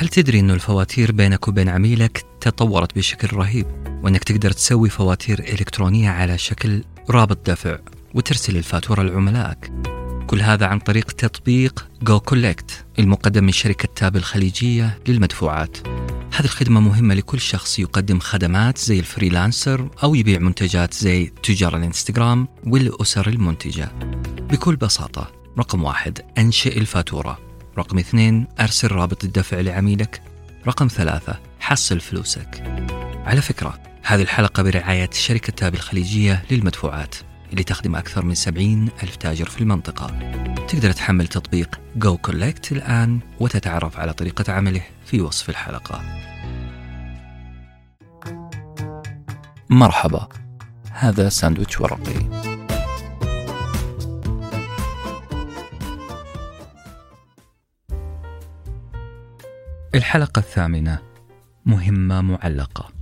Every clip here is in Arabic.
هل تدري أنه الفواتير بينك وبين عميلك تطورت بشكل رهيب وأنك تقدر تسوي فواتير إلكترونية على شكل رابط دفع وترسل الفاتورة لعملائك؟ كل هذا عن طريق تطبيق goCollect المقدم من شركة Tap الخليجية للمدفوعات. هذه الخدمة مهمة لكل شخص يقدم خدمات زي ال freelancer أو يبيع منتجات زي تجار الانستغرام والأسر المنتجة. بكل بساطة رقم واحد أنشئ الفاتورة. رقم اثنين أرسل رابط الدفع لعميلك. رقم ثلاثة حصل فلوسك. على فكرة هذه الحلقة برعاية شركة تاب الخليجية للمدفوعات اللي تخدم أكثر من 70 ألف تاجر في المنطقة. تقدر تحمل تطبيق جو كولكت الآن وتتعرف على طريقة عمله في وصف الحلقة. مرحبا هذا ساندويتش ورقي. الحلقة الثامنة. مهمة معلقة.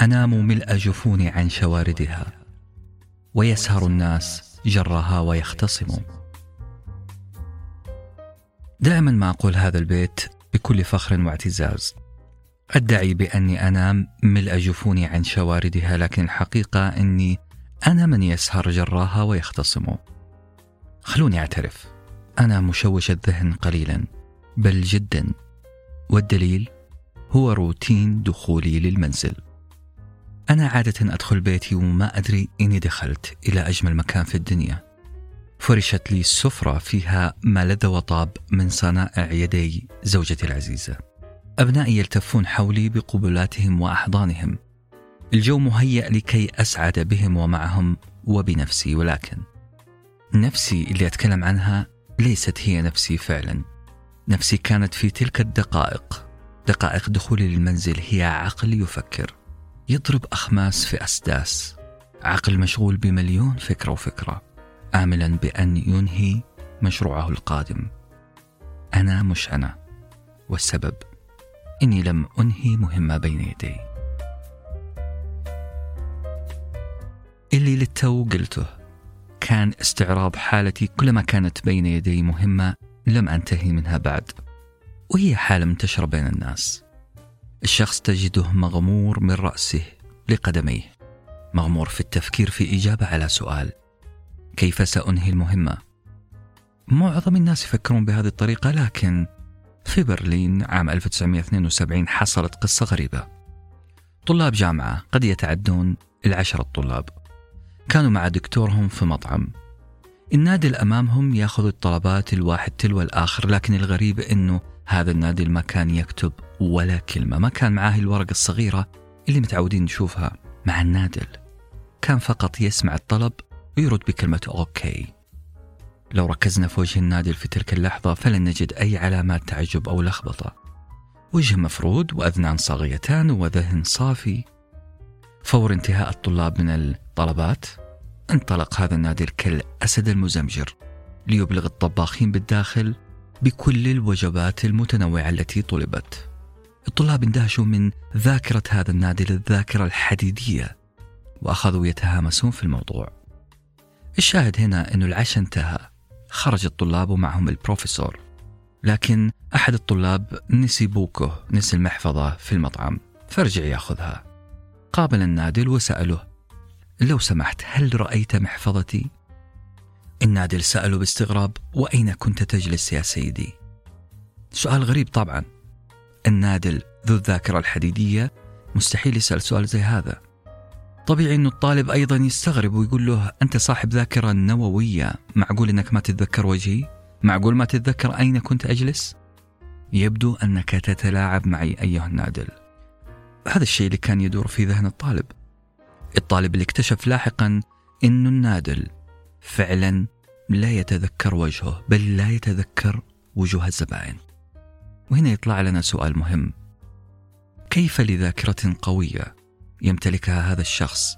أنام ملء جفوني عن شواردها ويسهر الناس جرها ويختصموا دائما ما أقول هذا البيت بكل فخر واعتزاز. أدعي بأني أنام ملء جفوني عن شواردها لكن الحقيقة أني أنا من يسهر جراها ويختصم. خلوني أعترف. أنا مشوش الذهن قليلا بل جدا. والدليل هو روتين دخولي للمنزل. أنا عادة أدخل بيتي وما أدري إني دخلت إلى أجمل مكان في الدنيا. فرشت لي السفرة فيها ما لذ وطاب من صنائع يدي زوجتي العزيزة. أبنائي يلتفون حولي بقبلاتهم وأحضانهم. الجو مهيأ لكي أسعد بهم ومعهم وبنفسي ولكن نفسي اللي أتكلم عنها ليست هي نفسي فعلا. نفسي كانت في تلك الدقائق. دقائق دخولي للمنزل هي عقل يفكر. يضرب أخماس في أسداس. عقل مشغول بمليون فكرة وفكرة. آملا بأن ينهي مشروعه القادم. أنا مش أنا. والسبب إني لم أنهي مهمة بين يدي. اللي للتو قلته. كان استعراض حالتي كلما كانت بين يدي مهمة لم أنتهي منها بعد وهي حالة منتشرة بين الناس. الشخص تجده مغمور من رأسه لقدميه مغمور في التفكير في إجابة على سؤال كيف سأنهي المهمة؟ معظم الناس يفكرون بهذه الطريقة لكن في برلين عام 1972 حصلت قصة غريبة. طلاب جامعة قد يتعدون العشرة الطلاب. كانوا مع دكتورهم في مطعم. النادل أمامهم يأخذ الطلبات الواحد تلو الآخر لكن الغريب أنه هذا النادل ما كان يكتب ولا كلمة ما كان معاه الورقة الصغيرة اللي متعودين نشوفها مع النادل. كان فقط يسمع الطلب ويرد بكلمة okay لو ركزنا في وجه النادل في تلك اللحظة فلن نجد أي علامات تعجب أو لخبطة. وجه مفرود وأذنان صاغيتان وذهن صافي. فور انتهاء الطلاب من الطلبات انطلق هذا النادل كالأسد المزمجر ليبلغ الطباخين بالداخل بكل الوجبات المتنوعة التي طلبت. الطلاب اندهشوا من ذاكرة هذا النادل الذاكرة الحديدية وأخذوا يتهامسون في الموضوع. الشاهد هنا أن العشاء انتهى. خرج الطلاب ومعهم البروفيسور. لكن أحد الطلاب نسي بوكه نسي المحفظة في المطعم. فرجع يأخذها. قابل النادل وسأله لو سمحت هل رأيت محفظتي؟ النادل سأله باستغراب وأين كنت تجلس يا سيدي؟ سؤال غريب طبعا النادل ذو الذاكرة الحديدية مستحيل يسأل سؤال زي هذا طبيعي أنه الطالب أيضا يستغرب ويقول له أنت صاحب ذاكرة نووية معقول أنك ما تتذكر وجهي؟ معقول ما تتذكر أين كنت أجلس؟ يبدو أنك تتلاعب معي أيها النادل هذا الشيء اللي كان يدور في ذهن الطالب الطالب اللي اكتشف لاحقا أن النادل فعلا لا يتذكر وجهه بل لا يتذكر وجوه الزبائن. وهنا يطلع لنا سؤال مهم. كيف لذاكرة قوية يمتلكها هذا الشخص؟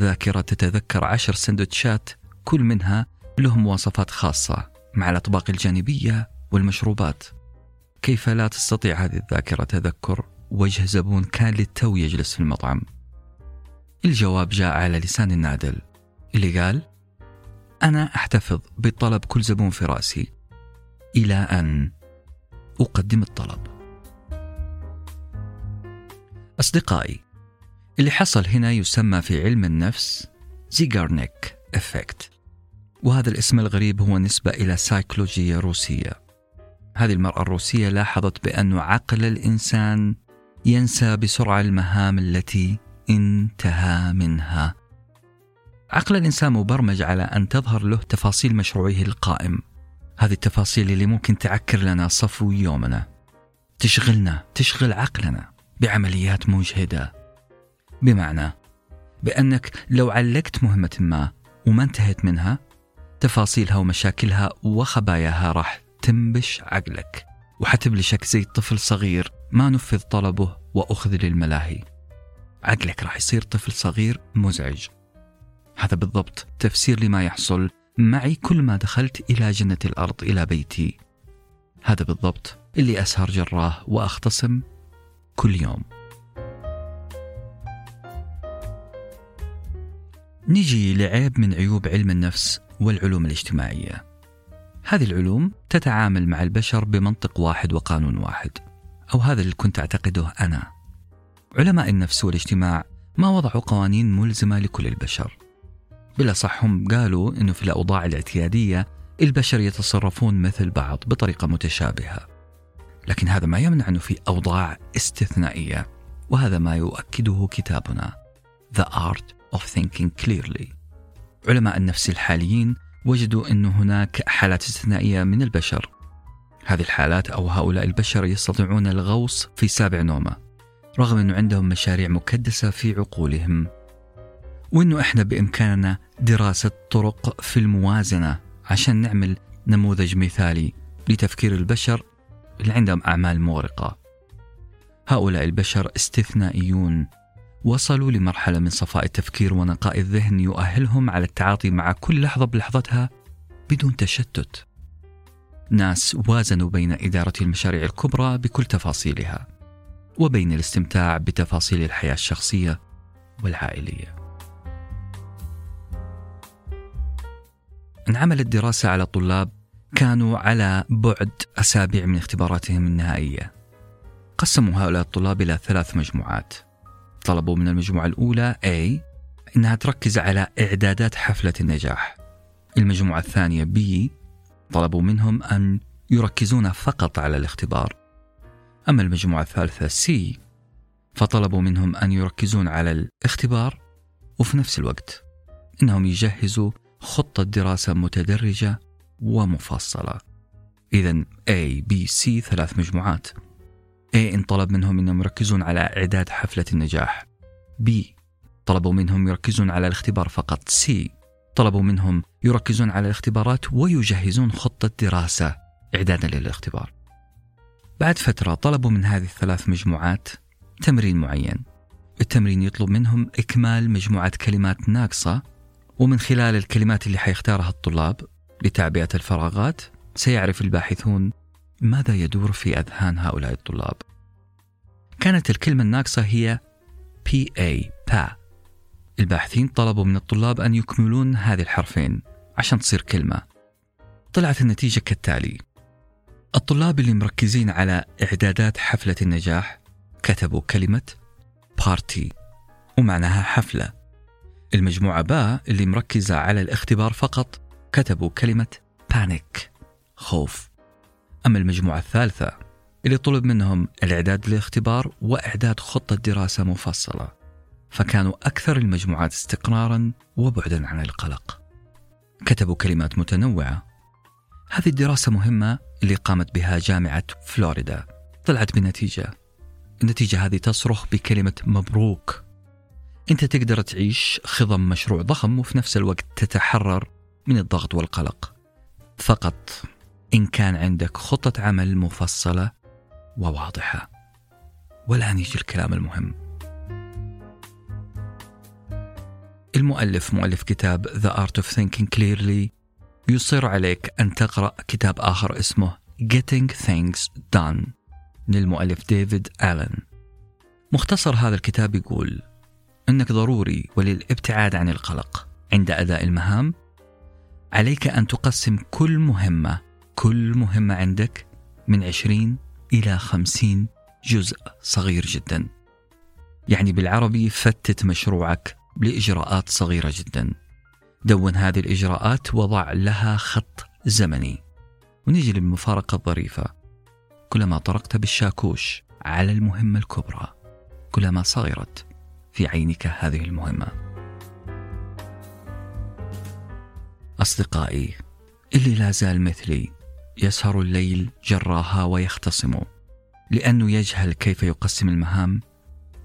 ذاكرة تتذكر عشر سندوتشات كل منها له مواصفات خاصة مع الأطباق الجانبية والمشروبات. كيف لا تستطيع هذه الذاكرة تذكر وجه زبون كان للتو يجلس في المطعم؟ الجواب جاء على لسان النادل اللي قال أنا أحتفظ بطلب كل زبون في رأسي إلى أن أقدم الطلب. أصدقائي اللي حصل هنا يسمى في علم النفس Zeigarnik effect وهذا الاسم الغريب هو نسبة إلى سيكولوجية روسية. هذه المرأة الروسية لاحظت بأن عقل الإنسان ينسى بسرعة المهام التي انتهى منها. عقل الإنسان مبرمج على أن تظهر له تفاصيل مشروعه القائم. هذه التفاصيل اللي ممكن تعكر لنا صفو يومنا. تشغلنا تشغل عقلنا بعمليات مجهدة. بمعنى بأنك لو علقت مهمة ما وما انتهيت منها تفاصيلها ومشاكلها وخباياها راح تنبش عقلك وحتبلشك زي طفل صغير ما نفذ طلبه وأخذ للملاهي. عقلك راح يصير طفل صغير مزعج. هذا بالضبط تفسير لما يحصل معي كل ما دخلت إلى جنة الأرض إلى بيتي. هذا بالضبط اللي أسهر جراه وأختصم كل يوم. نجي لعيب من عيوب علم النفس والعلوم الاجتماعية. هذه العلوم تتعامل مع البشر بمنطق واحد وقانون واحد أو هذا اللي كنت أعتقده أنا. علماء النفس والاجتماع ما وضعوا قوانين ملزمة لكل البشر. بلا صح هم قالوا أنه في الأوضاع الاعتيادية البشر يتصرفون مثل بعض بطريقة متشابهة. لكن هذا ما يمنع أنه في أوضاع استثنائية وهذا ما يؤكده كتابنا The Art of Thinking Clearly. علماء النفس الحاليين وجدوا أن هناك حالات استثنائية من البشر. هذه الحالات أو هؤلاء البشر يستطيعون الغوص في سابع نومة. رغم أنه عندهم مشاريع مكدسة في عقولهم. وأنه إحنا بإمكاننا دراسة طرق في الموازنة عشان نعمل نموذج مثالي لتفكير البشر اللي عندهم أعمال مغرقة. هؤلاء البشر استثنائيون وصلوا لمرحلة من صفاء التفكير ونقاء الذهن يؤهلهم على التعاطي مع كل لحظة بلحظتها بدون تشتت. ناس وازنوا بين إدارة المشاريع الكبرى بكل تفاصيلها، وبين الاستمتاع بتفاصيل الحياة الشخصية والعائلية. انعملت دراسة على طلاب كانوا على بعد أسابيع من اختباراتهم النهائية. قسموا هؤلاء الطلاب إلى ثلاث مجموعات. طلبوا من المجموعة الأولى A إنها تركز على إعدادات حفلة النجاح. المجموعة الثانية B طلبوا منهم أن يركزون فقط على الاختبار. أما المجموعة الثالثة C فطلبوا منهم أن يركزون على الاختبار وفي نفس الوقت إنهم يجهزوا خطة دراسة متدرجة ومفصلة. إذا A, B, C ثلاث مجموعات. A انطلب منهم أنهم يركزون على إعداد حفلة النجاح. B طلبوا منهم يركزون على الاختبار فقط. C طلبوا منهم يركزون على الاختبارات ويجهزون خطة دراسة إعدادا للاختبار. بعد فترة طلبوا من هذه الثلاث مجموعات تمرين معين. التمرين يطلب منهم إكمال مجموعة كلمات ناقصة ومن خلال الكلمات اللي حيختارها الطلاب لتعبئة الفراغات سيعرف الباحثون ماذا يدور في أذهان هؤلاء الطلاب. كانت الكلمة الناقصة هي PA با الباحثين طلبوا من الطلاب أن يكملون هذه الحرفين عشان تصير كلمة. طلعت النتيجة كالتالي. الطلاب اللي مركزين على إعدادات حفلة النجاح كتبوا كلمة party ومعناها حفلة. المجموعة باء اللي مركزة على الاختبار فقط كتبوا كلمة panic خوف. أما المجموعة الثالثة اللي طلب منهم الإعداد للاختبار وإعداد خطة دراسة مفصلة فكانوا أكثر المجموعات استقرارا وبعدا عن القلق. كتبوا كلمات متنوعة هذه الدراسة مهمة اللي قامت بها جامعة فلوريدا. طلعت بنتيجة النتيجة هذه تصرخ بكلمة مبروك. أنت تقدر تعيش خضم مشروع ضخم وفي نفس الوقت تتحرر من الضغط والقلق. فقط إن كان عندك خطة عمل مفصلة وواضحة. والآن يجي الكلام المهم. المؤلف مؤلف كتاب The Art of Thinking Clearly يصر عليك أن تقرأ كتاب آخر اسمه Getting Things Done للمؤلف ديفيد آلن. مختصر هذا الكتاب يقول أنك ضروري وللإبتعاد عن القلق عند أداء المهام عليك أن تقسم كل مهمة كل مهمة عندك من 20 إلى 50 جزء صغير جدا. يعني بالعربي فتت مشروعك لإجراءات صغيرة جدا. دون هذه الإجراءات وضع لها خط زمني. ونيجي للمفارقة الظريفة. كلما طرقت بالشاكوش على المهمة الكبرى. كلما صغرت في عينك هذه المهمة. أصدقائي اللي لا زال مثلي يسهر الليل جراها ويختصم. لأنه يجهل كيف يقسم المهام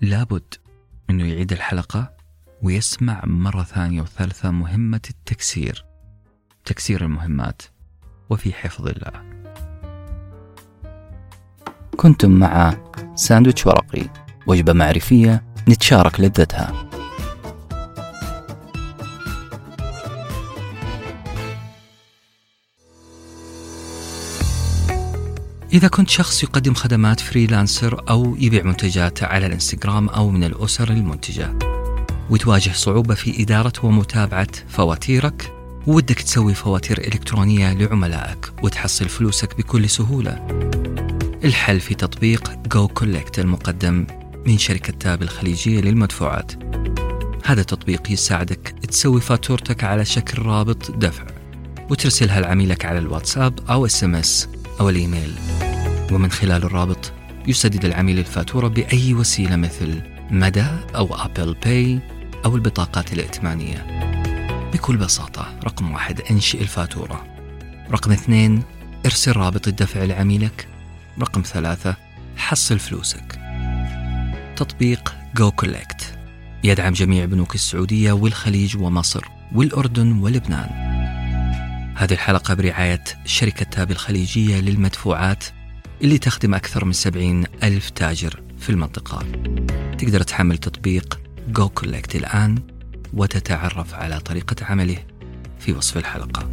لابد أنه يعيد الحلقة ويسمع مرة ثانية وثالثة مهمة التكسير. تكسير المهمات وفي حفظ الله. كنتم مع ساندويتش ورقي وجبة معرفية نتشارك لذتها. إذا كنت شخص يقدم خدمات freelancer أو يبيع منتجات على الإنستغرام أو من الأسر المنتجة. وتواجه صعوبة في إدارة ومتابعة فواتيرك. ودك تسوي فواتير إلكترونية لعملائك وتحصل فلوسك بكل سهولة. الحل في تطبيق goCollect المقدم من شركة تاب الخليجية للمدفوعات. هذا التطبيق يساعدك تسوي فاتورتك على شكل رابط دفع وترسلها لعميلك على الواتساب أو SMS أو الإيميل. ومن خلال الرابط يسدد العميل الفاتورة بأي وسيلة مثل مدى أو Apple Pay أو البطاقات الائتمانية. بكل بساطة رقم واحد انشئ الفاتورة. رقم اثنين ارسل رابط الدفع لعميلك. رقم ثلاثة حصل فلوسك. تطبيق goCollect يدعم جميع بنوك السعودية والخليج ومصر والأردن ولبنان. هذه الحلقة برعاية شركة تاب الخليجية للمدفوعات اللي تخدم أكثر من 70 ألف تاجر في المنطقة. تقدر تحمل تطبيق جو كولكت الآن وتتعرف على طريقة عمله في وصف الحلقة.